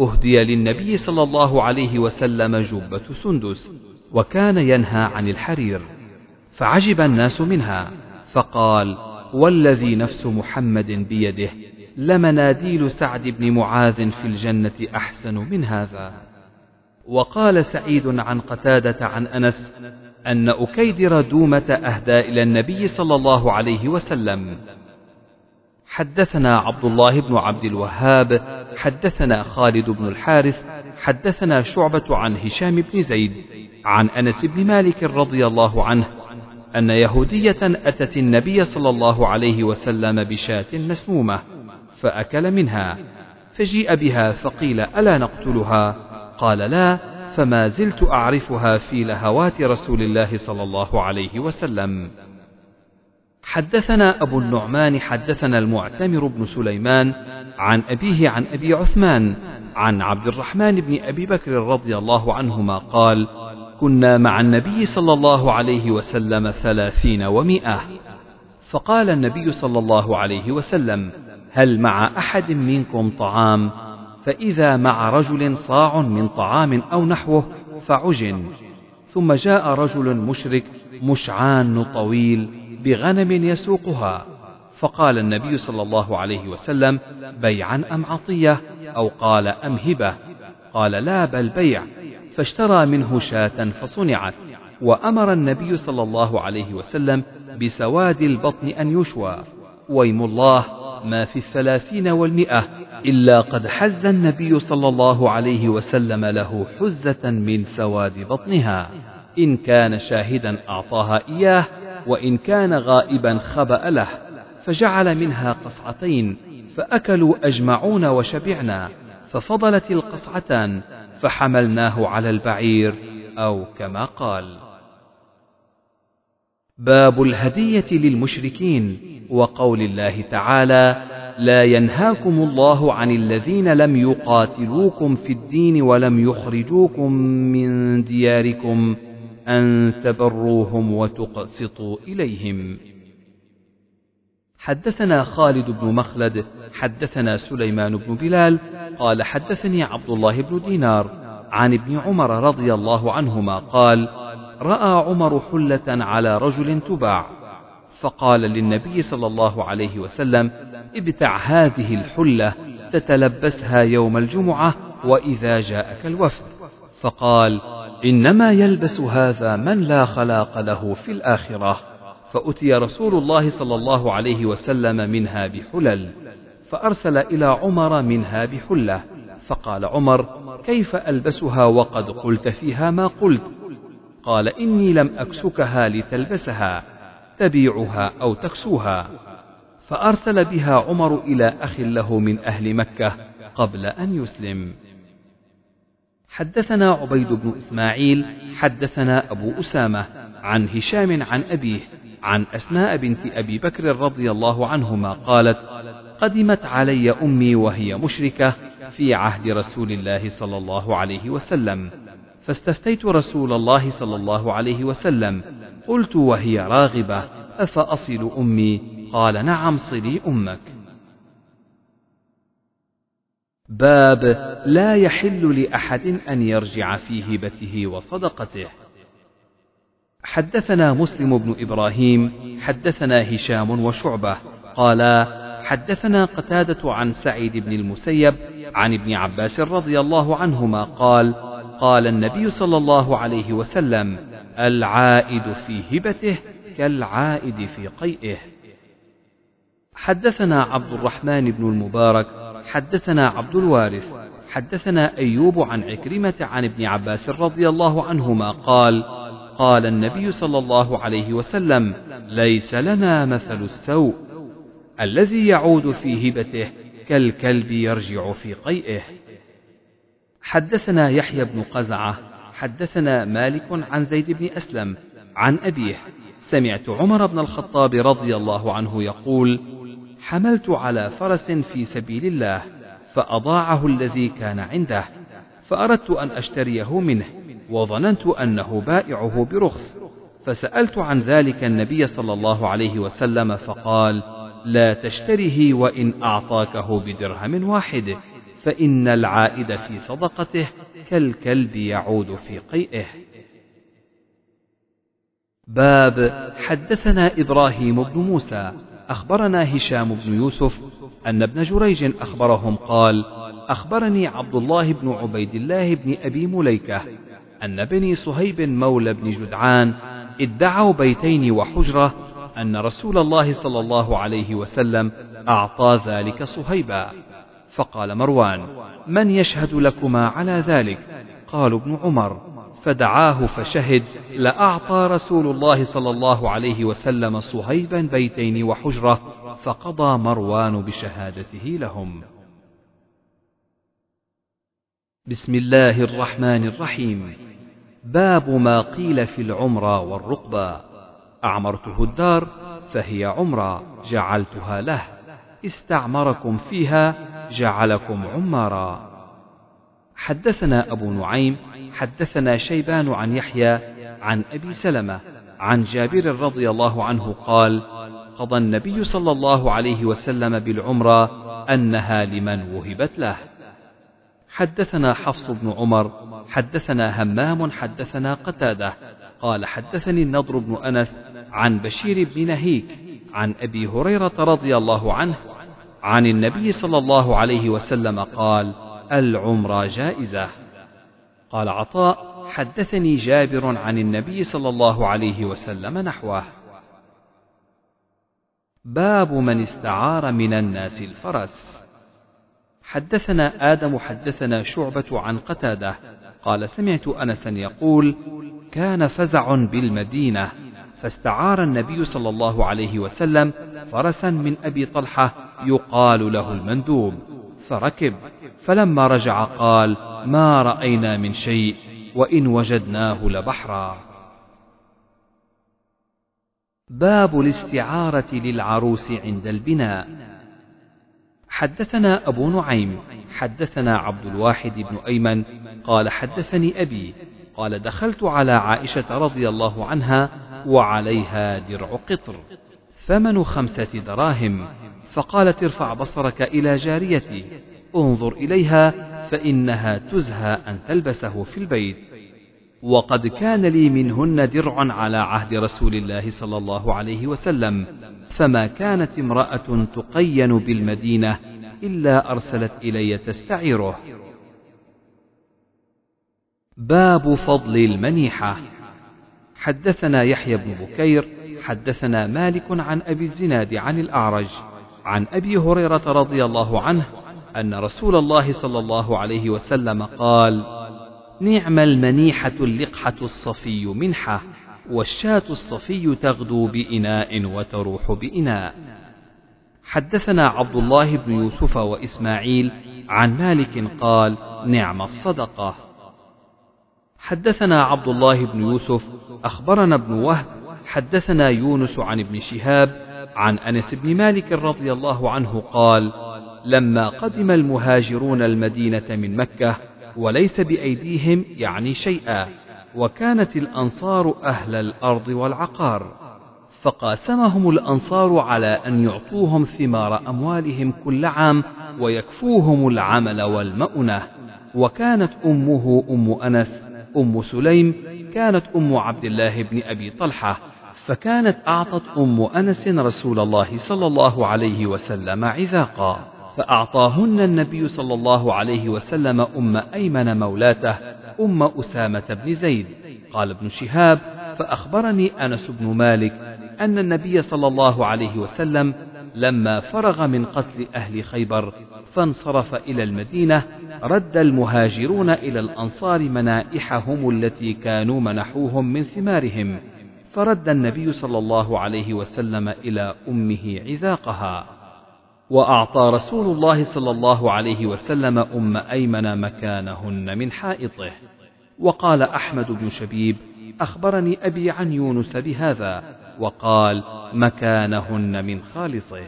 أهدي للنبي صلى الله عليه وسلم جبة سندس وكان ينهى عن الحرير فعجب الناس منها. فقال والذي نفس محمد بيده لمناديل سعد بن معاذ في الجنة أحسن من هذا. وقال سعيد عن قتادة عن أنس أن أكيدر دومة أهدى إلى النبي صلى الله عليه وسلم. حدثنا عبد الله بن عبد الوهاب حدثنا خالد بن الحارث حدثنا شعبة عن هشام بن زيد عن أنس بن مالك رضي الله عنه أن يهودية أتت النبي صلى الله عليه وسلم بشاة مسمومة فأكل منها فجيء بها فقيل ألا نقتلها؟ قال لا فما زلت أعرفها في لهوات رسول الله صلى الله عليه وسلم. حدثنا أبو النعمان حدثنا المعتمر بن سليمان عن أبيه عن أبي عثمان عن عبد الرحمن بن أبي بكر رضي الله عنهما قال كنا مع النبي صلى الله عليه وسلم ثلاثين ومائة فقال النبي صلى الله عليه وسلم هل مع أحد منكم طعام؟ فإذا مع رجل صاع من طعام أو نحوه فعجن. ثم جاء رجل مشرك مشعان طويل بغنم يسوقها. فقال النبي صلى الله عليه وسلم بيعا أم عطية؟ أو قال أم هبة؟ قال لا بل بيع. فاشترى منه شاة فصنعت وأمر النبي صلى الله عليه وسلم بسواد البطن أن يشوى. ويم الله ما في الثلاثين والمئة إلا قد حز النبي صلى الله عليه وسلم له حزة من سواد بطنها. إن كان شاهدا أعطاها إياه وإن كان غائبا خبأ له فجعل منها قصعتين فأكلوا أجمعون وشبعنا ففضلت القصعتان فحملناه على البعير أو كما قال. باب الهدية للمشركين وقول الله تعالى لا ينهاكم الله عن الذين لم يقاتلوكم في الدين ولم يخرجوكم من دياركم أن تبروهم وتقسطوا إليهم. حدثنا خالد بن مخلد حدثنا سليمان بن بلال قال حدثني عبد الله بن دينار عن ابن عمر رضي الله عنهما قال رأى عمر حلة على رجل تباع فقال للنبي صلى الله عليه وسلم ابتع هذه الحلة تتلبسها يوم الجمعة وإذا جاءك الوفد فقال إنما يلبس هذا من لا خلاق له في الآخرة فأتي رسول الله صلى الله عليه وسلم منها بحلل فأرسل إلى عمر منها بحلة فقال عمر كيف ألبسها وقد قلت فيها ما قلت؟ قال إني لم أكسكها لتلبسها تبيعها أو تكسوها. فأرسل بها عمر إلى أخ له من أهل مكة قبل أن يسلم. حدثنا عبيد بن إسماعيل حدثنا أبو أسامة عن هشام عن أبيه عن أسماء بنت أبي بكر رضي الله عنهما قالت قدمت علي أمي وهي مشركة في عهد رسول الله صلى الله عليه وسلم. فاستفتيت رسول الله صلى الله عليه وسلم. قلت وهي راغبة أفأصل أمي؟ قال نعم صلي أمك. باب لا يحل لأحد أن يرجع في هبته وصدقته. حدثنا مسلم بن إبراهيم حدثنا هشام وشعبة قالا حدثنا قتادة عن سعيد بن المسيب عن ابن عباس رضي الله عنهما قال قال النبي صلى الله عليه وسلم العائد في هبته كالعائد في قيئه. حدثنا عبد الرحمن بن المبارك حدثنا عبد الوارث حدثنا أيوب عن عكرمة عن ابن عباس رضي الله عنهما قال قال النبي صلى الله عليه وسلم ليس لنا مثل السوء الذي يعود في هبته كالكلب يرجع في قيئه. حدثنا يحيى بن قزعة حدثنا مالك عن زيد بن أسلم عن أبيه. سمعت عمر بن الخطاب رضي الله عنه يقول حملت على فرس في سبيل الله فأضاعه الذي كان عنده فأردت أن أشتريه منه وظننت أنه بائعه برخص فسألت عن ذلك النبي صلى الله عليه وسلم فقال لا تشتره وإن أعطاكه بدرهم واحد فإن العائد في صدقته كالكلب يعود في قيئه. باب حدثنا إبراهيم بن موسى أخبرنا هشام بن يوسف أن ابن جريج أخبرهم قال أخبرني عبد الله بن عبيد الله بن أبي مليكة أن بني صهيب مولى بن جدعان ادعوا بيتين وحجرة أن رسول الله صلى الله عليه وسلم أعطى ذلك صهيبا. فقال مروان من يشهد لكما على ذلك؟ قالوا ابن عمر فدعاه فشهد لأعطى رسول الله صلى الله عليه وسلم صهيبا بيتين وحجرة فقضى مروان بشهادته لهم. بسم الله الرحمن الرحيم. باب ما قيل في العمرة والرقبة. أعمرته الدار فهي عمرة جعلتها له. استعمركم فيها جعلكم عمارا. حدثنا أبو نعيم حدثنا شيبان عن يحيى عن أبي سلمة عن جابر رضي الله عنه قال قضى النبي صلى الله عليه وسلم بالعمرة أنها لمن وهبت له. حدثنا حفص بن عمر حدثنا همام حدثنا قتادة. قال حدثني النضر بن أنس عن بشير بن نهيك عن أبي هريرة رضي الله عنه عن النبي صلى الله عليه وسلم قال العمرة جائزة. قال عطاء حدثني جابر عن النبي صلى الله عليه وسلم نحوه. باب من استعار من الناس الفرس. حدثنا آدم حدثنا شعبة عن قتادة. قال سمعت انسا يقول كان فزع بالمدينة فاستعار النبي صلى الله عليه وسلم فرسا من أبي طلحة يقال له المندوب فركب. فلما رجع قال ما رأينا من شيء وإن وجدناه لبحرا. باب الاستعارة للعروس عند البناء. حدثنا أبو نعيم حدثنا عبد الواحد بن أيمن قال حدثني أبي قال دخلت على عائشة رضي الله عنها وعليها درع قطر ثمن خمسة دراهم فقالت ارفع بصرك إلى جاريتي انظر إليها فإنها تزهى أن تلبسه في البيت. وقد كان لي منهن درع على عهد رسول الله صلى الله عليه وسلم فما كانت امرأة تقين بالمدينة إلا أرسلت إلي تستعيره. باب فضل المنيحة. حدثنا يحيى بن بكير حدثنا مالك عن أبي الزناد عن الأعرج عن أبي هريرة رضي الله عنه أن رسول الله صلى الله عليه وسلم قال: نعم المنيحة اللقحة الصفي منحة، والشاة الصفي تغدو بإناء وتروح بإناء. حدثنا عبد الله بن يوسف وإسماعيل عن مالك قال: نعم الصدقة. حدثنا عبد الله بن يوسف أخبرنا ابن وهب حدثنا يونس عن ابن شهاب عن أنس بن مالك رضي الله عنه قال: لما قدم المهاجرون المدينة من مكة وليس بأيديهم يعني شيئا وكانت الأنصار أهل الأرض والعقار فقاسمهم الأنصار على أن يعطوهم ثمار أموالهم كل عام ويكفوهم العمل والمؤنة. وكانت أمه أم أنس أم سليم كانت أم عبد الله بن أبي طلحة فكانت أعطت أم أنس رسول الله صلى الله عليه وسلم عذاقا. فأعطاهن النبي صلى الله عليه وسلم أم أيمن مولاتة أم أسامة بن زيد. قال ابن شهاب فأخبرني أنس بن مالك أن النبي صلى الله عليه وسلم لما فرغ من قتل أهل خيبر فانصرف إلى المدينة رد المهاجرون إلى الأنصار منائحهم التي كانوا منحوهم من ثمارهم فرد النبي صلى الله عليه وسلم إلى أمه عذاقها وأعطى رسول الله صلى الله عليه وسلم أم أيمن مكانهن من حائطه. وقال أحمد بن شبيب أخبرني أبي عن يونس بهذا وقال مكانهن من خالصه.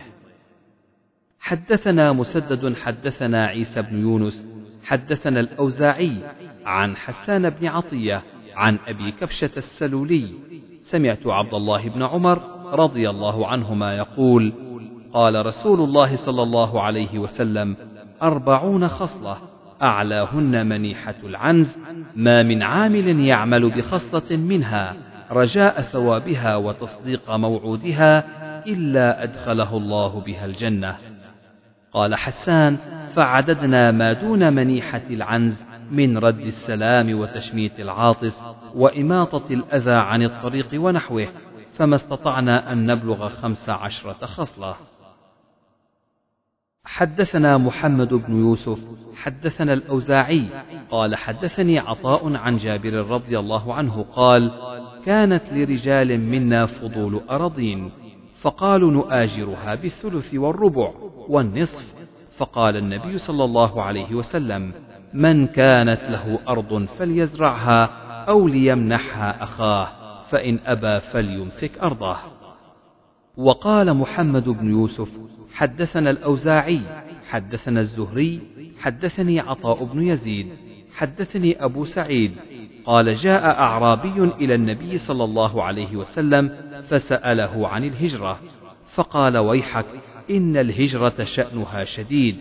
حدثنا مسدد حدثنا عيسى بن يونس حدثنا الأوزاعي عن حسان بن عطية عن أبي كبشة السلولي. سمعت عبد الله بن عمر رضي الله عنهما يقول قال رسول الله صلى الله عليه وسلم أربعون خصلة أعلاهن منيحة العنز ما من عامل يعمل بخصلة منها رجاء ثوابها وتصديق موعودها إلا أدخله الله بها الجنة. قال حسان فعددنا ما دون منيحة العنز من رد السلام وتشميت العاطس وإماطة الأذى عن الطريق ونحوه فما استطعنا أن نبلغ خمس عشرة خصلة. حدثنا محمد بن يوسف حدثنا الأوزاعي قال حدثني عطاء عن جابر رضي الله عنه قال كانت لرجال منا فضول أراضين فقالوا نؤاجرها بالثلث والربع والنصف. فقال النبي صلى الله عليه وسلم من كانت له أرض فليزرعها أو ليمنحها أخاه فإن أبى فليمسك أرضه. وقال محمد بن يوسف حدثنا الأوزاعي حدثنا الزهري حدثني عطاء بن يزيد حدثني أبو سعيد قال جاء أعرابي إلى النبي صلى الله عليه وسلم فسأله عن الهجرة فقال ويحك إن الهجرة شأنها شديد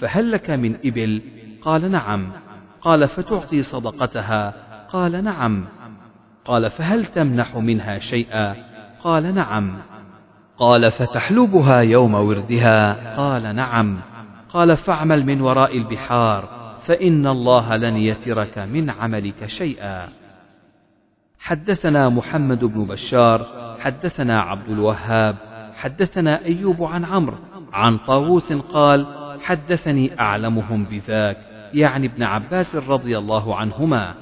فهل لك من إبل؟ قال نعم. قال فتعطي صدقتها؟ قال نعم. قال فهل تمنح منها شيئا؟ قال نعم. قال فتحلبها يوم وردها؟ قال نعم. قال فاعمل من وراء البحار فإن الله لن يترك من عملك شيئا. حدثنا محمد بن بشار حدثنا عبد الوهاب حدثنا أيوب عن عمرو عن طاووس قال حدثني أعلمهم بذاك يعني ابن عباس رضي الله عنهما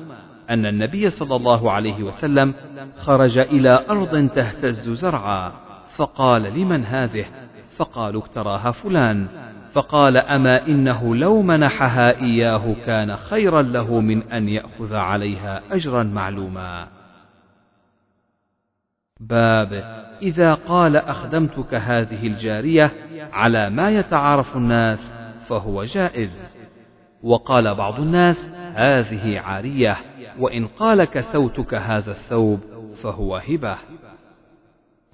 أن النبي صلى الله عليه وسلم خرج إلى أرض تهتز زرعا. فقال لمن هذه؟ فقالوا اكتراها فلان. فقال أما إنه لو منحها إياه كان خيرا له من أن يأخذ عليها أجرا معلوما. باب إذا قال أخدمتك هذه الجارية على ما يتعارف الناس فهو جائز. وقال بعض الناس هذه عارية وإن قال كسوتك هذا الثوب فهو هبة.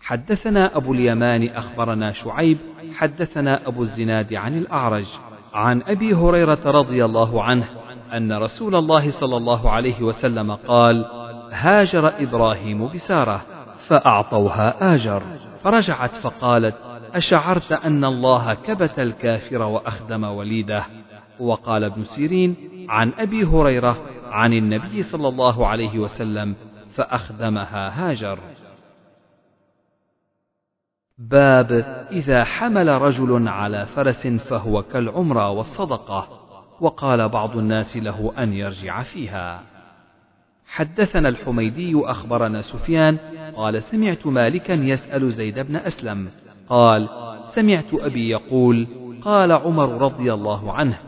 حدثنا أبو اليمان أخبرنا شعيب حدثنا أبو الزناد عن الأعرج عن أبي هريرة رضي الله عنه أن رسول الله صلى الله عليه وسلم قال هاجر إبراهيم بسارة فأعطوها آجر. فرجعت فقالت أشعرت أن الله كبت الكافر وأخدم وليده. وقال ابن سيرين عن أبي هريرة عن النبي صلى الله عليه وسلم فأخدمها هاجر. باب إذا حمل رجل على فرس فهو كالعمرة والصدقة وقال بعض الناس له أن يرجع فيها. حدثنا الحميدي أخبرنا سفيان قال سمعت مالكا يسأل زيد بن أسلم قال سمعت أبي يقول قال عمر رضي الله عنه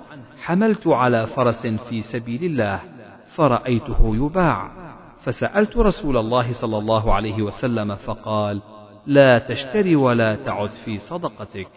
حملت على فرس في سبيل الله فرأيته يباع فسألت رسول الله صلى الله عليه وسلم فقال لا تشتري ولا تعد في صدقتك.